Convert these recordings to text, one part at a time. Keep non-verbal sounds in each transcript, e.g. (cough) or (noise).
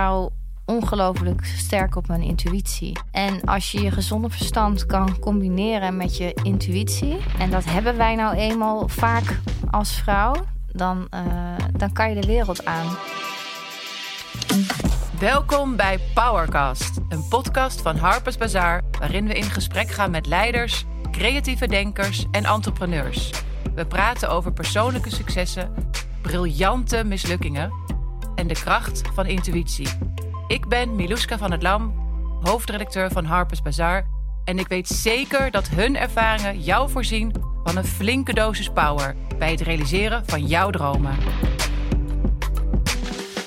vertrouw ongelooflijk sterk op mijn intuïtie. En als je je gezonde verstand kan combineren met je intuïtie, en dat hebben wij nou eenmaal vaak als vrouw, dan, uh, dan kan je de wereld aan. Welkom bij Powercast, een podcast van Harper's Bazaar, waarin we in gesprek gaan met leiders, creatieve denkers en entrepreneurs. We praten over persoonlijke successen, briljante mislukkingen en de kracht van intuïtie. Ik ben Miluska van het Lam, hoofdredacteur van Harper's Bazaar. En ik weet zeker dat hun ervaringen jou voorzien van een flinke dosis power bij het realiseren van jouw dromen.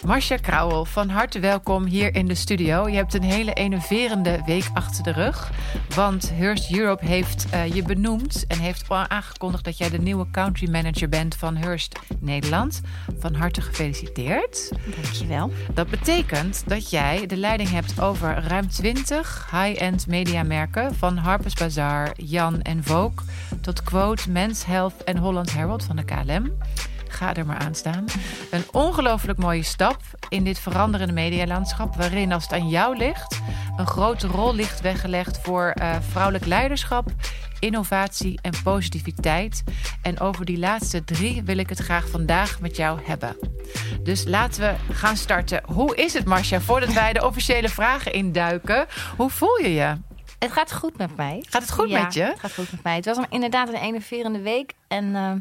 Marcia Krauwel, van harte welkom hier in de studio. Je hebt een hele enerverende week achter de rug. Want Hearst Europe heeft uh, je benoemd en heeft aangekondigd dat jij de nieuwe country manager bent van Hearst Nederland. Van harte gefeliciteerd. Dankjewel. Dat betekent dat jij de leiding hebt over ruim 20 high-end mediamerken. Van Harper's Bazaar, Jan en Vogue tot Quote, Men's Health en Holland Herald van de KLM. Ga er maar aan staan. Een ongelooflijk mooie stap in dit veranderende medialandschap, waarin, als het aan jou ligt, een grote rol ligt weggelegd voor uh, vrouwelijk leiderschap, innovatie en positiviteit. En over die laatste drie wil ik het graag vandaag met jou hebben. Dus laten we gaan starten. Hoe is het, Marcia, voordat wij de officiële vragen induiken? Hoe voel je je? Het gaat goed met mij. Gaat het goed met je? Het gaat goed met mij. Het was inderdaad een enerverende week. En uh,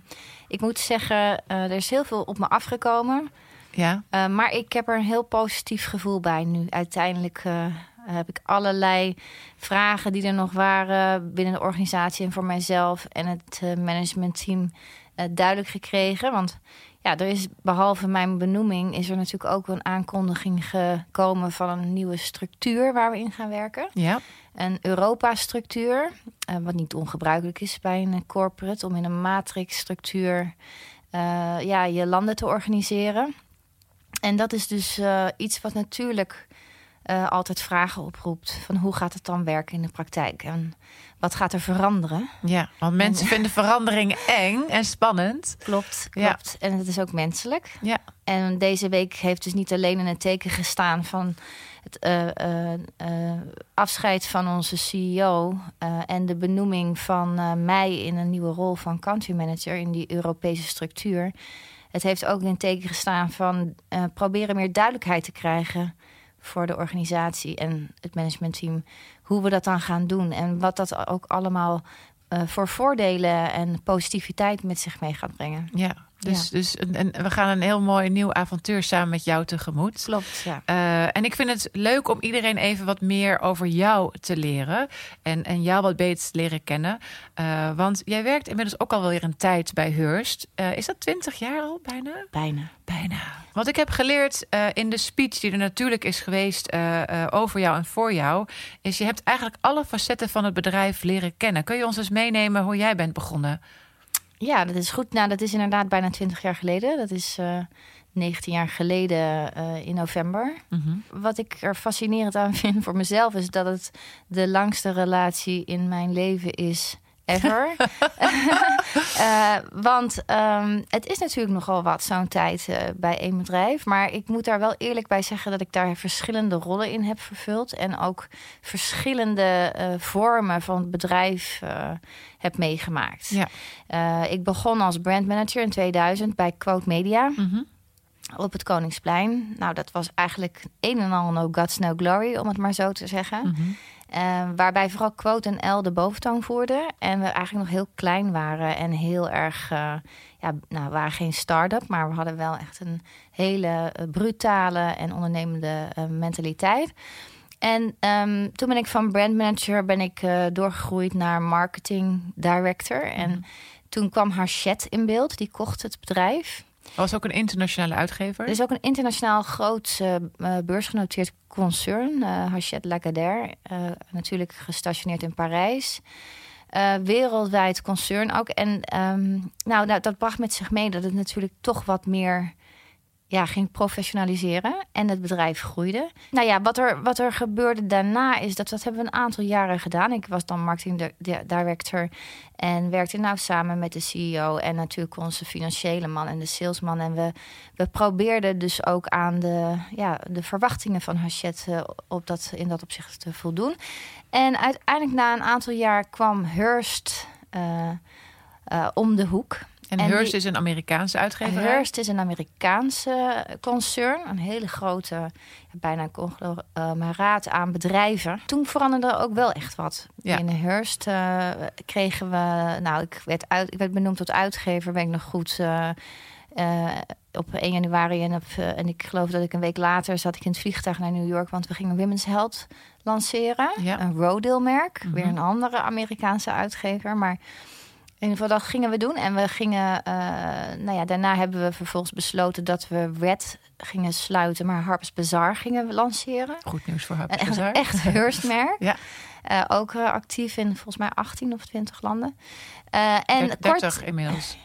ik moet zeggen, uh, er is heel veel op me afgekomen. Ja. Uh, maar ik heb er een heel positief gevoel bij nu. Uiteindelijk heb ik allerlei vragen die er nog waren binnen de organisatie en voor mijzelf en het managementteam duidelijk gekregen. Want ja, er is behalve mijn benoeming, is er natuurlijk ook een aankondiging gekomen van een nieuwe structuur waar we in gaan werken. Ja. Een Europa-structuur, uh, wat niet ongebruikelijk is bij een corporate, om in een matrixstructuur uh, ja, je landen te organiseren. En dat is dus uh, iets wat natuurlijk altijd vragen oproept: van hoe gaat het dan werken in de praktijk? En wat gaat er veranderen? Ja, want mensen vinden verandering eng en spannend. Klopt, klopt. Ja. En het is ook menselijk. Ja. En deze week heeft dus niet alleen in het teken gestaan van het uh, uh, uh, afscheid van onze CEO en de benoeming van mij in een nieuwe rol van country manager in die Europese structuur. Het heeft ook in het teken gestaan van proberen meer duidelijkheid te krijgen voor de organisatie en het managementteam. Hoe we dat dan gaan doen en wat dat ook allemaal voor voordelen en positiviteit met zich mee gaat brengen. Ja, dus, ja. dus en, en we gaan een heel mooi nieuw avontuur samen met jou tegemoet. Klopt, ja. Uh, en ik vind het leuk om iedereen even wat meer over jou te leren. En, en jou wat beter te leren kennen. Uh, want jij werkt inmiddels ook alweer een tijd bij Hearst. Uh, is dat 20 jaar al bijna? Bijna. Bijna. Wat ik heb geleerd in de speech die er natuurlijk is geweest over jou en voor jou... is je hebt eigenlijk alle facetten van het bedrijf leren kennen. Kun je ons eens meenemen hoe jij bent begonnen? Ja, dat is goed. Nou, dat is inderdaad bijna 20 jaar geleden. Dat is uh, 19 jaar geleden uh, in november. Mhm. Mm -hmm. Wat ik er fascinerend aan vind voor mezelf is dat het de langste relatie in mijn leven is ever. uh, (laughs) (laughs) want um, het is natuurlijk nogal wat zo'n tijd uh, bij één bedrijf. Maar ik moet daar wel eerlijk bij zeggen dat ik daar verschillende rollen in heb vervuld. En ook verschillende uh, vormen van het bedrijf heb meegemaakt. Ja. ik begon als brandmanager in 2000 bij Quote Media. Mm -hmm. Op het Koningsplein. Nou, dat was eigenlijk een en al no guts, no glory, om het maar zo te zeggen. Mm -hmm. Uh, waarbij vooral Quote en L de boventoon voerden. En we eigenlijk nog heel klein waren en heel erg... Uh, ja, nou, we waren geen start-up, maar we hadden wel echt een hele uh, brutale en ondernemende mentaliteit. En um, toen ben ik van brandmanager ben ik doorgegroeid naar marketing director. En Mhm. toen kwam Hachette in beeld, die kocht het bedrijf. Was ook een internationale uitgever? Er is ook een internationaal groot uh, beursgenoteerd concern, uh, Hachette Lagardère. Natuurlijk gestationeerd in Parijs. Wereldwijd concern ook. En um, nou, nou, dat bracht met zich mee dat het natuurlijk toch wat meer ja, ging professionaliseren en het bedrijf groeide. Nou ja, wat er, wat er gebeurde daarna is dat dat hebben we een aantal jaren gedaan. Ik was dan marketing director en werkte nou samen met de CEO en natuurlijk onze financiële man en de salesman. En we, we probeerden dus ook aan de, ja, de verwachtingen van Hachette op dat, in dat opzicht te voldoen. En uiteindelijk na een aantal jaar kwam Hearst uh, om de hoek. En, Hearst is een Amerikaanse uitgever? Hearst is een Amerikaanse concern. Een hele grote, bijna conglomeraat uh, aan bedrijven. Toen veranderde er ook wel echt wat. In Hearst uh, kregen we... Nou, ik werd, uit, ik werd benoemd tot uitgever, ben ik nog goed... Uh, op 1 januari en, op, en ik geloof dat ik een week later zat ik in het vliegtuig naar New York, want we gingen Women's Health lanceren. Ja. Een Rodale merk, weer mhm. een andere Amerikaanse uitgever. Maar in ieder geval, dat gingen we doen. En we gingen, uh, nou ja, daarna hebben we vervolgens besloten dat we Red gingen sluiten, maar Harper's Bazaar gingen we lanceren. Goed nieuws voor Harper's Bazaar. Echt, echt Hearst-merk. (laughs) ja. Uh, ook uh, actief in volgens mij 18 of 20 landen. En 30 kort, inmiddels.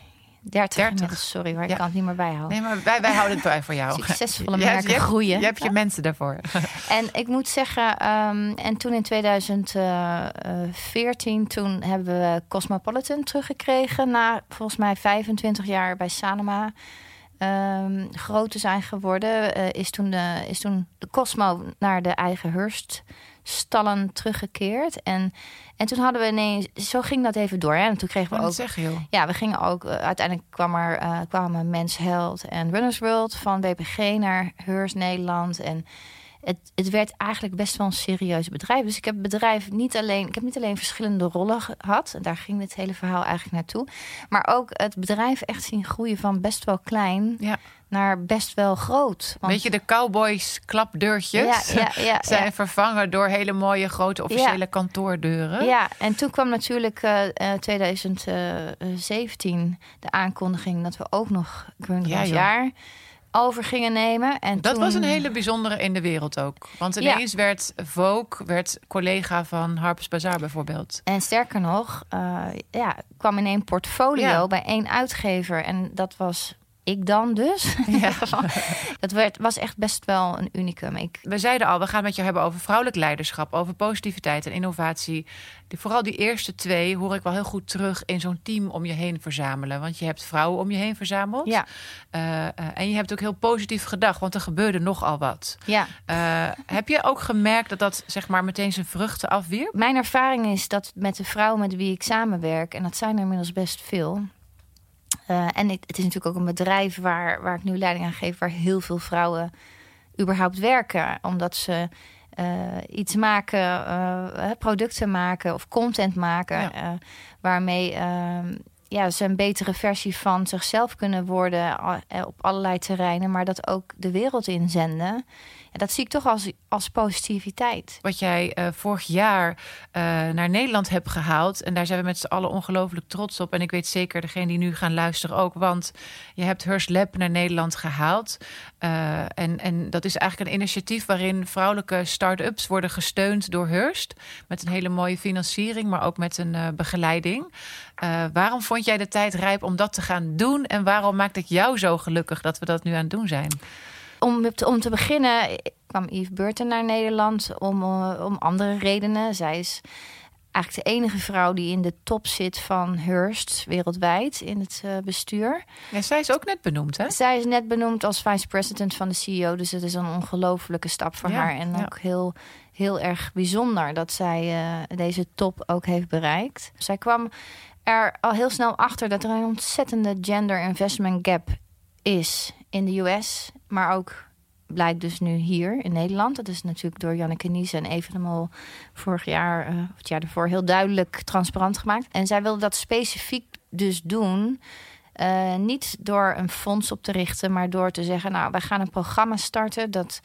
30, 30. sorry hoor, ik kan het niet meer bijhouden. Nee, maar wij, wij houden het bij voor jou. (laughs) Succesvolle merken je, groeien. Je hebt je mensen daarvoor. (laughs) En ik moet zeggen, um, en toen in 2014, toen hebben we Cosmopolitan teruggekregen... na volgens mij 25 jaar bij Sanoma... Um, groot te zijn geworden, uh, is, toen de, is toen de Cosmo naar de eigen Hurst stallen teruggekeerd. En, en toen hadden we ineens, zo ging dat even door. Hè? En toen kregen we ook. Zeg, joh. Ja, we gingen ook. Uh, uiteindelijk kwam er, uh, kwamen Mens Health en Runners World van BPG naar Heurs Nederland. En het, het werd eigenlijk best wel een serieus bedrijf. Dus ik heb bedrijf niet alleen, ik heb niet alleen verschillende rollen gehad. En daar ging het hele verhaal eigenlijk naartoe. Maar ook het bedrijf echt zien groeien van best wel klein ja. Naar best wel groot. Want... Weet je, de cowboys klapdeurtjes ja, (laughs) ja, zijn vervangen door hele mooie grote officiële kantoordeuren. Ja, en toen kwam natuurlijk uh, uh, 2017 de aankondiging dat we ook nog Green jaar over gingen nemen. En dat was een hele bijzondere in de wereld ook. Want ineens werd Vogue werd collega van Harper's Bazaar bijvoorbeeld. En sterker nog, uh, ja, kwam in één portfolio bij één uitgever. En dat was ik dan dus. Ja. (laughs) dat werd, was echt best wel een unicum. Ik... We zeiden al, we gaan met je hebben over vrouwelijk leiderschap, over positiviteit en innovatie. Die, vooral die eerste twee hoor ik wel heel goed terug in zo'n team om je heen verzamelen. Want je hebt vrouwen om je heen verzameld. Ja. Uh, uh, en je hebt ook heel positief gedacht, want er gebeurde nogal wat. Ja. Uh, heb je ook gemerkt dat dat zeg maar meteen zijn vruchten afwierp? Mijn ervaring is dat met de vrouwen met wie ik samenwerk, en dat zijn er inmiddels best veel uh, en het, het, is natuurlijk ook een bedrijf waar, waar ik nu leiding aan geef, waar heel veel vrouwen überhaupt werken. Omdat ze uh, iets maken, uh, producten maken of content maken, ja. waarmee ehm, ja, ze een betere versie van zichzelf kunnen worden op allerlei terreinen, maar dat ook de wereld inzenden dat zie ik toch als, als positiviteit. Wat jij uh, vorig jaar uh, naar Nederland hebt gehaald. En daar zijn we met z'n allen ongelooflijk trots op. En ik weet zeker degene die nu gaan luisteren ook. Want je hebt Hearst Lab naar Nederland gehaald. Uh, en, en dat is eigenlijk een initiatief waarin vrouwelijke start-ups worden gesteund door Hearst. Met een hele mooie financiering, maar ook met een begeleiding. waarom vond jij de tijd rijp om dat te gaan doen? En waarom maakt het jou zo gelukkig dat we dat nu aan het doen zijn? Om om te beginnen kwam Yves Burton naar Nederland om, uh, om andere redenen. Zij is eigenlijk de enige vrouw die in de top zit van Hearst wereldwijd in het uh, bestuur. Ja, zij is ook net benoemd, hè? Zij is net benoemd als vice-president van de CEO. Dus het is een ongelofelijke stap voor haar. En ja. ook heel, heel erg bijzonder dat zij uh, deze top ook heeft bereikt. Zij kwam er al heel snel achter dat er een ontzettende gender investment gap is in de US, maar ook blijkt dus nu hier in Nederland. Dat is natuurlijk door Janneke Nies en Even vorig jaar, uh, het jaar ervoor, heel duidelijk transparant gemaakt. En zij wilde dat specifiek dus doen. Uh, niet door een fonds op te richten, maar door te zeggen: Nou, wij gaan een programma starten dat,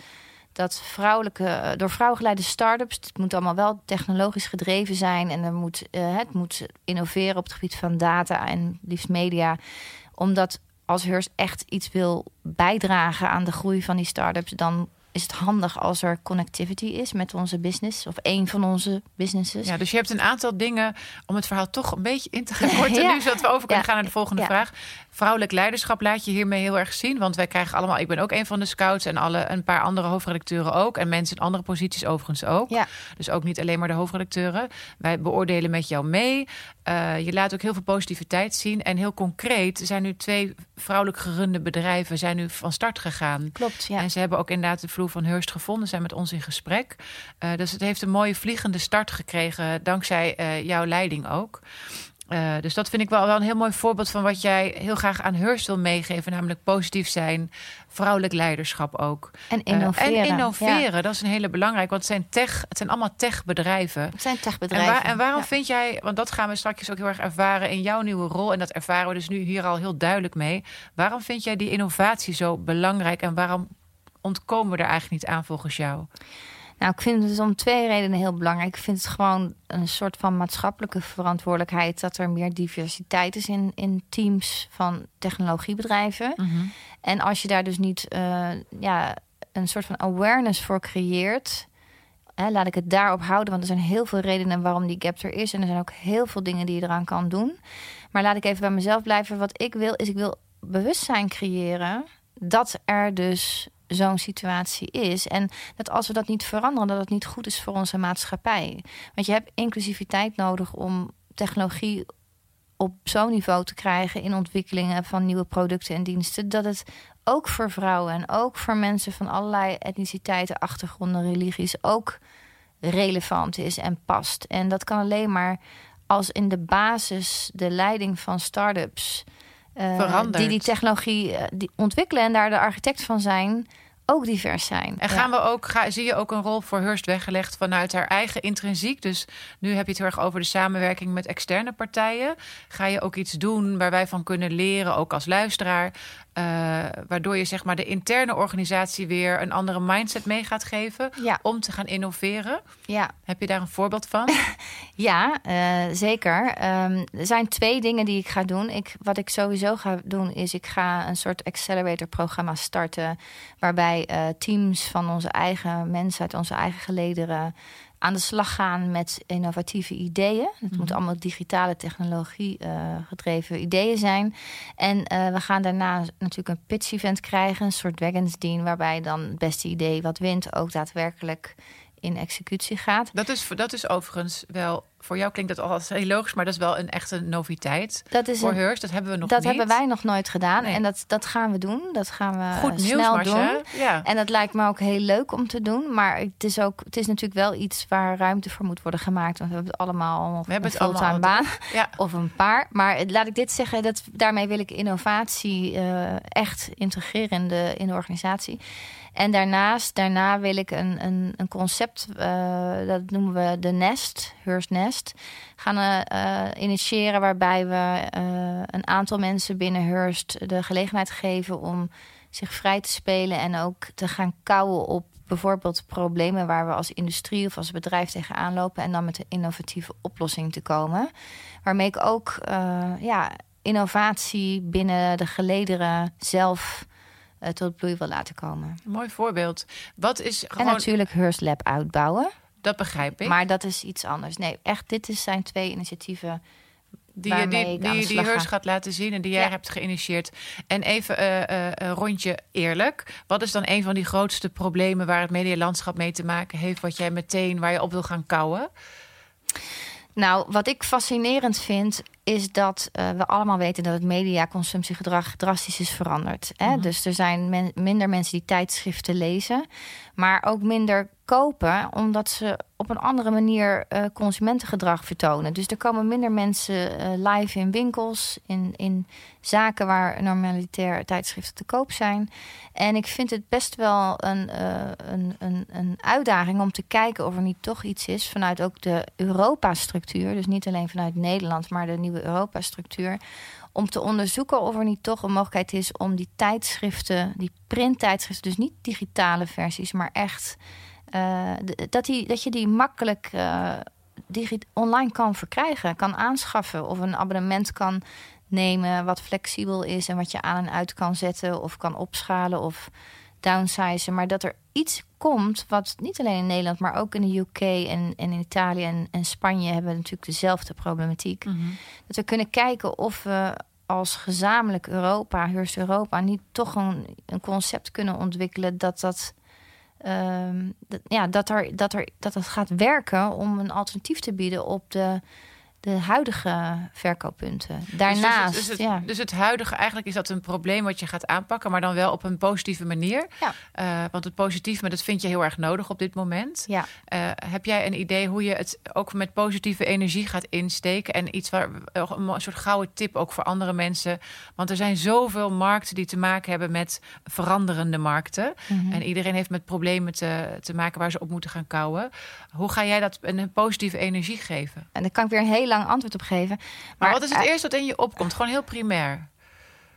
dat vrouwelijke, uh, door vrouwgeleide start-ups, het moet allemaal wel technologisch gedreven zijn en er moet, het moet innoveren op het gebied van data en liefst media. Omdat als Hearst echt iets wil bijdragen aan de groei van die start-ups, dan is het handig als er connectivity is met onze business of een van onze businesses. Ja, dus je hebt een aantal dingen om het verhaal toch een beetje in te gaan (laughs) korten. Nu zodat we over kunnen gaan naar de volgende vraag. Vrouwelijk leiderschap laat je hiermee heel erg zien. Want wij krijgen allemaal, ik ben ook een van de scouts en alle, een paar andere hoofdredacteuren ook. En mensen in andere posities overigens ook. Ja. Dus ook niet alleen maar de hoofdredacteuren. Wij beoordelen met jou mee. Uh, je laat ook heel veel positiviteit zien. En heel concreet zijn nu twee vrouwelijk gerunde bedrijven zijn nu van start gegaan. Klopt, ja. En ze hebben ook inderdaad de vloer van Hurst gevonden, zijn met ons in gesprek. Uh, dus het heeft een mooie vliegende start gekregen, dankzij uh, jouw leiding ook. Uh, dus dat vind ik wel, wel een heel mooi voorbeeld van wat jij heel graag aan Hurst wil meegeven. Namelijk positief zijn, vrouwelijk leiderschap ook. En innoveren. Uh, en innoveren, ja. dat is een hele belangrijke. Want het zijn, tech, het zijn allemaal techbedrijven. Het zijn techbedrijven. En, waar, en waarom ja. vind jij, want dat gaan we straks ook heel erg ervaren in jouw nieuwe rol. En dat ervaren we dus nu hier al heel duidelijk mee. Waarom vind jij die innovatie zo belangrijk? En waarom ontkomen we er eigenlijk niet aan volgens jou? Nou, ik vind het dus om twee redenen heel belangrijk. Ik vind het gewoon een soort van maatschappelijke verantwoordelijkheid dat er meer diversiteit is in, in teams van technologiebedrijven. Mm -hmm. En als je daar dus niet uh, ja, een soort van awareness voor creëert. Hè, laat ik het daarop houden, want er zijn heel veel redenen waarom die gap er is. En er zijn ook heel veel dingen die je eraan kan doen. Maar laat ik even bij mezelf blijven. Wat ik wil, is ik wil bewustzijn creëren dat er dus zo'n situatie is. En dat als we dat niet veranderen, dat het niet goed is voor onze maatschappij. Want je hebt inclusiviteit nodig om technologie op zo'n niveau te krijgen in ontwikkelingen van nieuwe producten en diensten. Dat het ook voor vrouwen en ook voor mensen van allerlei etniciteiten, achtergronden, religies ook relevant is en past. En dat kan alleen maar als in de basis de leiding van start-ups. Uh, die die technologie uh, die ontwikkelen en daar de architect van zijn, ook divers zijn. En gaan ja. we ook, ga, zie je ook een rol voor Hurst weggelegd vanuit haar eigen intrinsiek? Dus nu heb je het heel erg over de samenwerking met externe partijen. Ga je ook iets doen waar wij van kunnen leren, ook als luisteraar? Uh, waardoor je zeg maar de interne organisatie weer een andere mindset mee gaat geven ja. om te gaan innoveren. Ja. Heb je daar een voorbeeld van? (laughs) ja, uh, zeker. Um, er zijn twee dingen die ik ga doen. Ik, wat ik sowieso ga doen is ik ga een soort accelerator programma starten waarbij uh, teams van onze eigen mensen uit onze eigen gelederen aan de slag gaan met innovatieve ideeën. Het mm. moet allemaal digitale technologie uh, gedreven ideeën zijn. En uh, we gaan daarna natuurlijk een pitch event krijgen, een soort Dragons Dean, waarbij dan het beste idee wat wint ook daadwerkelijk in executie gaat. Dat is, dat is overigens wel voor jou klinkt dat altijd heel logisch, maar dat is wel een echte noviteit. Dat is voor een, Hearst. Dat hebben we nog dat niet. hebben wij nog nooit gedaan. Nee. En dat, dat gaan we doen. Dat gaan we Goed nieuws, snel Marcia. doen. Ja. En dat lijkt me ook heel leuk om te doen. Maar het is, ook, het is natuurlijk wel iets waar ruimte voor moet worden gemaakt. Want we hebben het allemaal we hebben een het allemaal baan. (laughs) Ja. Of een paar. Maar laat ik dit zeggen. Dat, daarmee wil ik innovatie uh, echt integreren in de, in de organisatie. En daarnaast, daarna wil ik een, een, een concept, uh, dat noemen we de Nest, Hearst Nest, gaan uh, initiëren waarbij we een aantal mensen binnen Hearst de gelegenheid geven om zich vrij te spelen en ook te gaan kouwen op bijvoorbeeld problemen waar we als industrie of als bedrijf tegenaan lopen en dan met een innovatieve oplossing te komen. Waarmee ik ook ja, innovatie binnen de gelederen zelf uh, tot bloei wil laten komen. Mooi voorbeeld. Wat is gewoon... En natuurlijk Hearst Lab uitbouwen. Dat begrijp ik. Maar dat is iets anders. Nee, echt, dit is zijn twee initiatieven die je die, die, gaat laten zien en die jij ja. hebt geïnitieerd. En even uh, uh, een rondje eerlijk. Wat is dan een van die grootste problemen waar het medialandschap mee te maken heeft, wat jij meteen waar je op wil gaan kouwen? Nou, wat ik fascinerend vind, is dat uh, we allemaal weten dat het mediaconsumptiegedrag drastisch is veranderd. Hè? Mm -hmm. Dus er zijn men, minder mensen die tijdschriften lezen, maar ook minder kopen, omdat ze op een andere manier uh, consumentengedrag vertonen. Dus er komen minder mensen uh, live in winkels, in, in zaken waar normalitair tijdschriften te koop zijn. En ik vind het best wel een, een, een, een uitdaging om te kijken of er niet toch iets is vanuit ook de Europa-structuur. Dus niet alleen vanuit Nederland, maar de nieuwe Europa-structuur om te onderzoeken of er niet toch een mogelijkheid is om die tijdschriften, die printtijdschriften, dus niet digitale versies, maar echt uh, dat, die, dat je die makkelijk uh, online kan verkrijgen, kan aanschaffen of een abonnement kan nemen wat flexibel is en wat je aan en uit kan zetten of kan opschalen of downsizen, maar dat er iets komt wat niet alleen in Nederland, maar ook in de UK en, en in Italië en, en Spanje hebben natuurlijk dezelfde problematiek. Mhm. Dat we kunnen kijken of we als gezamenlijk Europa, Heerst Europa, niet toch een, een concept kunnen ontwikkelen dat dat. ehm, dat, ja, dat, er, dat, er, dat het gaat werken om een alternatief te bieden op de, de huidige verkooppunten. Daarnaast, dus, het, dus, het, ja. dus het huidige, eigenlijk is dat een probleem wat je gaat aanpakken, maar dan wel op een positieve manier. Ja. Eh, want het positieve, dat vind je heel erg nodig op dit moment. Ja. Eh, heb jij een idee hoe je het ook met positieve energie gaat insteken? En iets waar een soort gouden tip ook voor andere mensen. Want er zijn zoveel markten die te maken hebben met veranderende markten. Mhm. En iedereen heeft met problemen te, te maken waar ze op moeten gaan kouwen. Hoe ga jij dat een positieve energie geven? En daar kan ik weer een heel lang antwoord op geven. Maar, wat is het eh, eerste wat in je opkomt? Gewoon heel primair.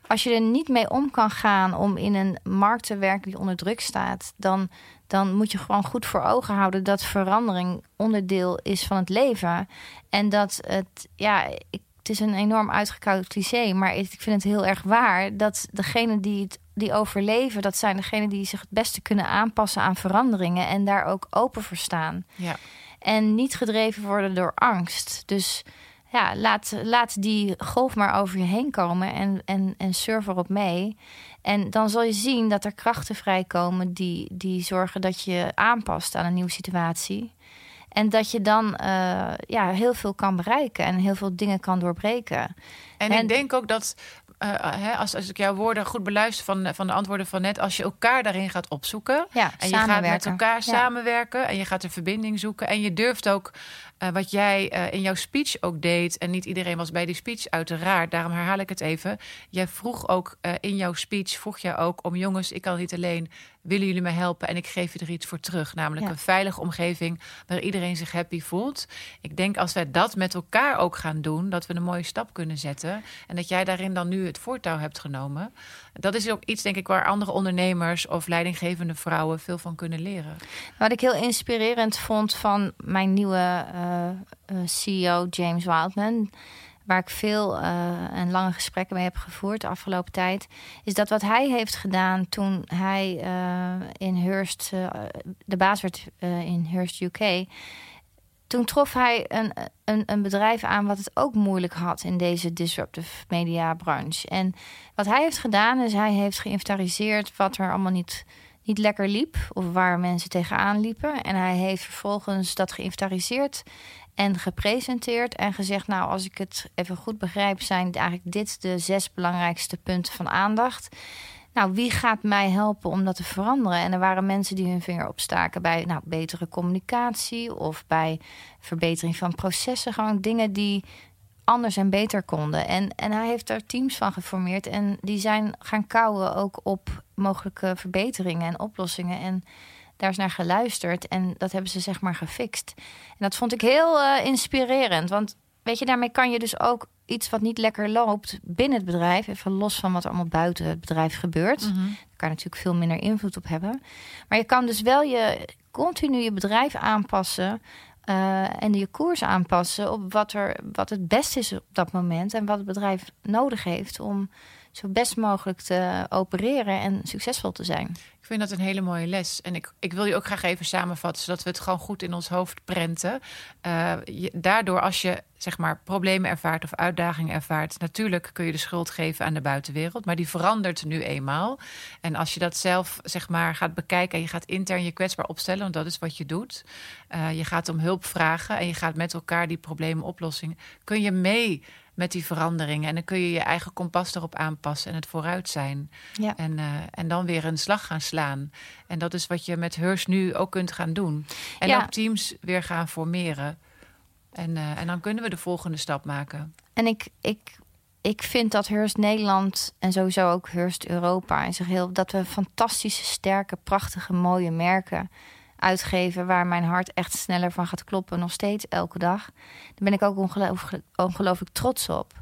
als je er niet mee om kan gaan om in een markt te werken die onder druk staat, dan, dan moet je gewoon goed voor ogen houden dat verandering onderdeel is van het leven. En dat het, ja, ik, het is een enorm uitgekoud cliché, maar ik vind het heel erg waar dat degenen die het die overleven, dat zijn degenen die zich het beste kunnen aanpassen aan veranderingen en daar ook open voor staan. Ja. En niet gedreven worden door angst. Dus ja, laat, laat die golf maar over je heen komen en, en, en surf erop mee. En dan zal je zien dat er krachten vrijkomen die, die zorgen dat je aanpast aan een nieuwe situatie. En dat je dan eh, ja, heel veel kan bereiken en heel veel dingen kan doorbreken. En, En- ik denk ook dat, eh, hè, als, als ik jouw woorden goed beluister van, van de antwoorden van net, als je elkaar daarin gaat opzoeken. Ja, En je gaat met elkaar Ja. samenwerken en je gaat een verbinding zoeken. En je durft ook eh, wat jij eh, in jouw speech ook deed. En niet iedereen was bij die speech, uiteraard. Daarom herhaal ik het even. Jij vroeg ook eh, in jouw speech, vroeg jij ook om jongens, ik kan niet alleen. Willen jullie mij helpen? En ik geef je er iets voor terug. Namelijk Ja. een veilige omgeving waar iedereen zich happy voelt. Ik denk als wij dat met elkaar ook gaan doen, dat we een mooie stap kunnen zetten. En dat jij daarin dan nu het voortouw hebt genomen. Dat is ook iets, denk ik, waar andere ondernemers of leidinggevende vrouwen veel van kunnen leren. Wat ik heel inspirerend vond van mijn nieuwe CEO James Wildman, waar ik veel eh, en lange gesprekken mee heb gevoerd de afgelopen tijd, is dat wat hij heeft gedaan toen hij eh, in Hearst eh, de baas werd eh, in Hearst UK. Toen trof hij een, een, een bedrijf aan wat het ook moeilijk had in deze disruptive media branche. En wat hij heeft gedaan is hij heeft geïnventariseerd wat er allemaal niet niet lekker liep of waar mensen tegenaan liepen. En hij heeft vervolgens dat geïnventariseerd en gepresenteerd en gezegd: Nou, als ik het even goed begrijp, zijn eigenlijk dit de zes belangrijkste punten van aandacht. Nou, wie gaat mij helpen om dat te veranderen? En er waren mensen die hun vinger opstaken bij nou, betere communicatie of bij verbetering van processen. Gewoon dingen die anders en beter konden. En, en hij heeft daar teams van geformeerd. En die zijn gaan kouwen ook op mogelijke verbeteringen en oplossingen. En daar is naar geluisterd. En dat hebben ze zeg maar gefixt. En dat vond ik heel eh, inspirerend. Want weet je, daarmee kan je dus ook iets wat niet lekker loopt binnen het bedrijf, even los van wat er allemaal buiten het bedrijf gebeurt. Daar kan je natuurlijk veel minder invloed op hebben. Maar je kan dus wel je continu je bedrijf aanpassen. Eh, en je koers aanpassen op wat, er, wat het beste is op dat moment. En wat het bedrijf nodig heeft om zo best mogelijk te opereren en succesvol te zijn. Ik vind dat een hele mooie les. En ik, ik wil je ook graag even samenvatten, zodat we het gewoon goed in ons hoofd prenten. Eh, daardoor, als je zeg maar problemen ervaart of uitdagingen ervaart, natuurlijk kun je de schuld geven aan de buitenwereld, maar die verandert nu eenmaal. En als je dat zelf zeg maar gaat bekijken en je gaat intern je kwetsbaar opstellen, want dat is wat je doet. Eh, je gaat om hulp vragen en je gaat met elkaar die problemen oplossen. Kun je mee met die veranderingen en dan kun je je eigen kompas erop aanpassen en het vooruit zijn. Ja. En, eh, en dan weer een slag gaan slaan. En dat is wat je met Heurs nu ook kunt gaan doen. En Ja. ook teams weer gaan formeren. En, eh, en dan kunnen we de volgende stap maken. En ik, ik, ik vind dat Hearst Nederland en sowieso ook Hearst Europa in zich heel dat we fantastische, sterke, prachtige, mooie merken uitgeven waar mijn hart echt sneller van gaat kloppen, nog steeds elke dag. Daar ben ik ook ongeloof- ongelooflijk trots op.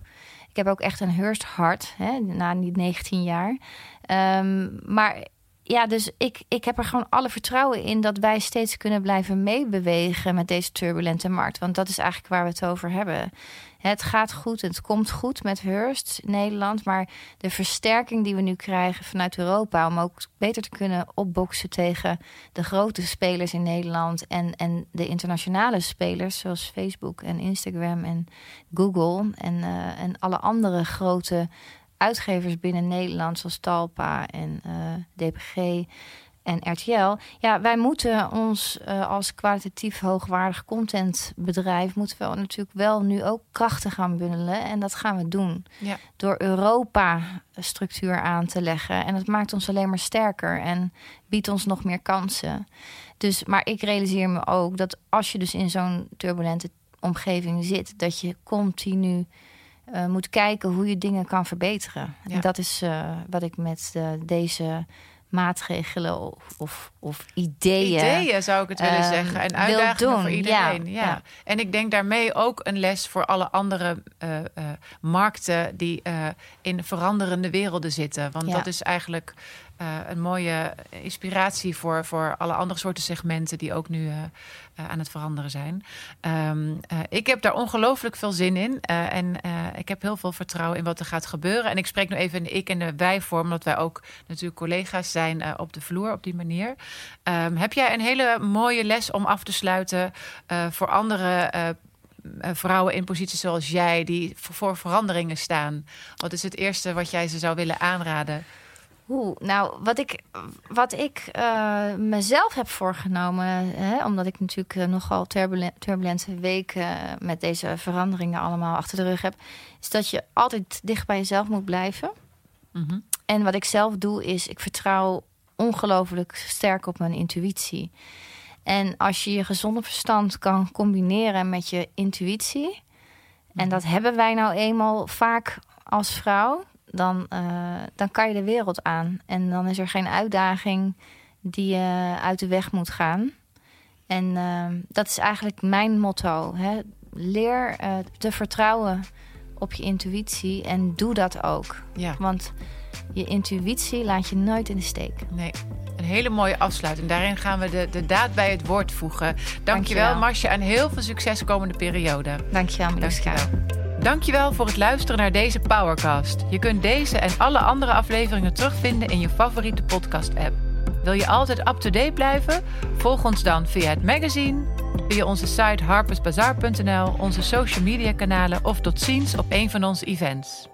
Ik heb ook echt een Hearst hart, hè, na die 19 jaar. Ehm, maar ja, dus ik, ik heb er gewoon alle vertrouwen in dat wij steeds kunnen blijven meebewegen met deze turbulente markt. Want dat is eigenlijk waar we het over hebben. Het gaat goed, het komt goed met Hearst Nederland. Maar de versterking die we nu krijgen vanuit Europa om ook beter te kunnen opboksen tegen de grote spelers in Nederland en, en de internationale spelers zoals Facebook en Instagram en Google en, uh, en alle andere grote uitgevers binnen Nederland, zoals Talpa en uh, DPG en RTL. Ja, wij moeten ons uh, als kwalitatief hoogwaardig contentbedrijf... moeten we natuurlijk wel nu ook krachten gaan bundelen. En dat gaan we doen. Ja. Door Europa structuur aan te leggen. En dat maakt ons alleen maar sterker en biedt ons nog meer kansen. Dus, maar ik realiseer me ook dat als je dus in zo'n turbulente omgeving zit... dat je continu uh, moet kijken hoe je dingen kan verbeteren. En dat is uh, wat ik met uh, deze maatregelen of, of, of, ideeën. Ideeën zou ik het willen zeggen. En uitdagingen voor iedereen. Ja, ja. En ik denk daarmee ook een les voor alle andere markten die in veranderende werelden zitten. Want dat is eigenlijk uh, een mooie inspiratie voor, voor alle andere soorten segmenten die ook nu uh, uh, aan het veranderen zijn. Um, ik heb daar ongelooflijk veel zin in. en ik heb heel veel vertrouwen in wat er gaat gebeuren. En ik spreek nu even in ik en de wij vorm, omdat wij ook natuurlijk collega's zijn op de vloer op die manier. Um, heb jij een hele mooie les om af te sluiten voor andere vrouwen in posities zoals jij, die voor veranderingen staan? Wat is het eerste wat jij ze zou willen aanraden? Oeh, nou, wat ik, wat ik uh, mezelf heb voorgenomen, hè, omdat ik natuurlijk uh, nogal turbulent, turbulente weken met deze veranderingen allemaal achter de rug heb, is dat je altijd dicht bij jezelf moet blijven. Mm -hmm. En wat ik zelf doe, is ik vertrouw ongelooflijk sterk op mijn intuïtie. En als je je gezonde verstand kan combineren met je intuïtie, en dat hebben wij nou eenmaal vaak als vrouw, dan, uh, dan kan je de wereld aan. En dan is er geen uitdaging die je uit de weg moet gaan. En uh, dat is eigenlijk mijn motto. Hè? Leer uh, te vertrouwen op je intuïtie en doe dat ook. Ja. Want je intuïtie laat je nooit in de steek. Nee. Een hele mooie afsluiting. Daarin gaan we de, de daad bij het woord voegen. Dankjewel, Dankjewel. Marcia en heel veel succes komende periode. Dankjewel, Miluska. Dankjewel. Dankjewel voor het luisteren naar deze Powercast. Je kunt deze en alle andere afleveringen terugvinden in je favoriete podcast-app. Wil je altijd up-to-date blijven? Volg ons dan via het magazine, via onze site harpersbazaar.nl, onze social media kanalen of tot ziens op een van onze events.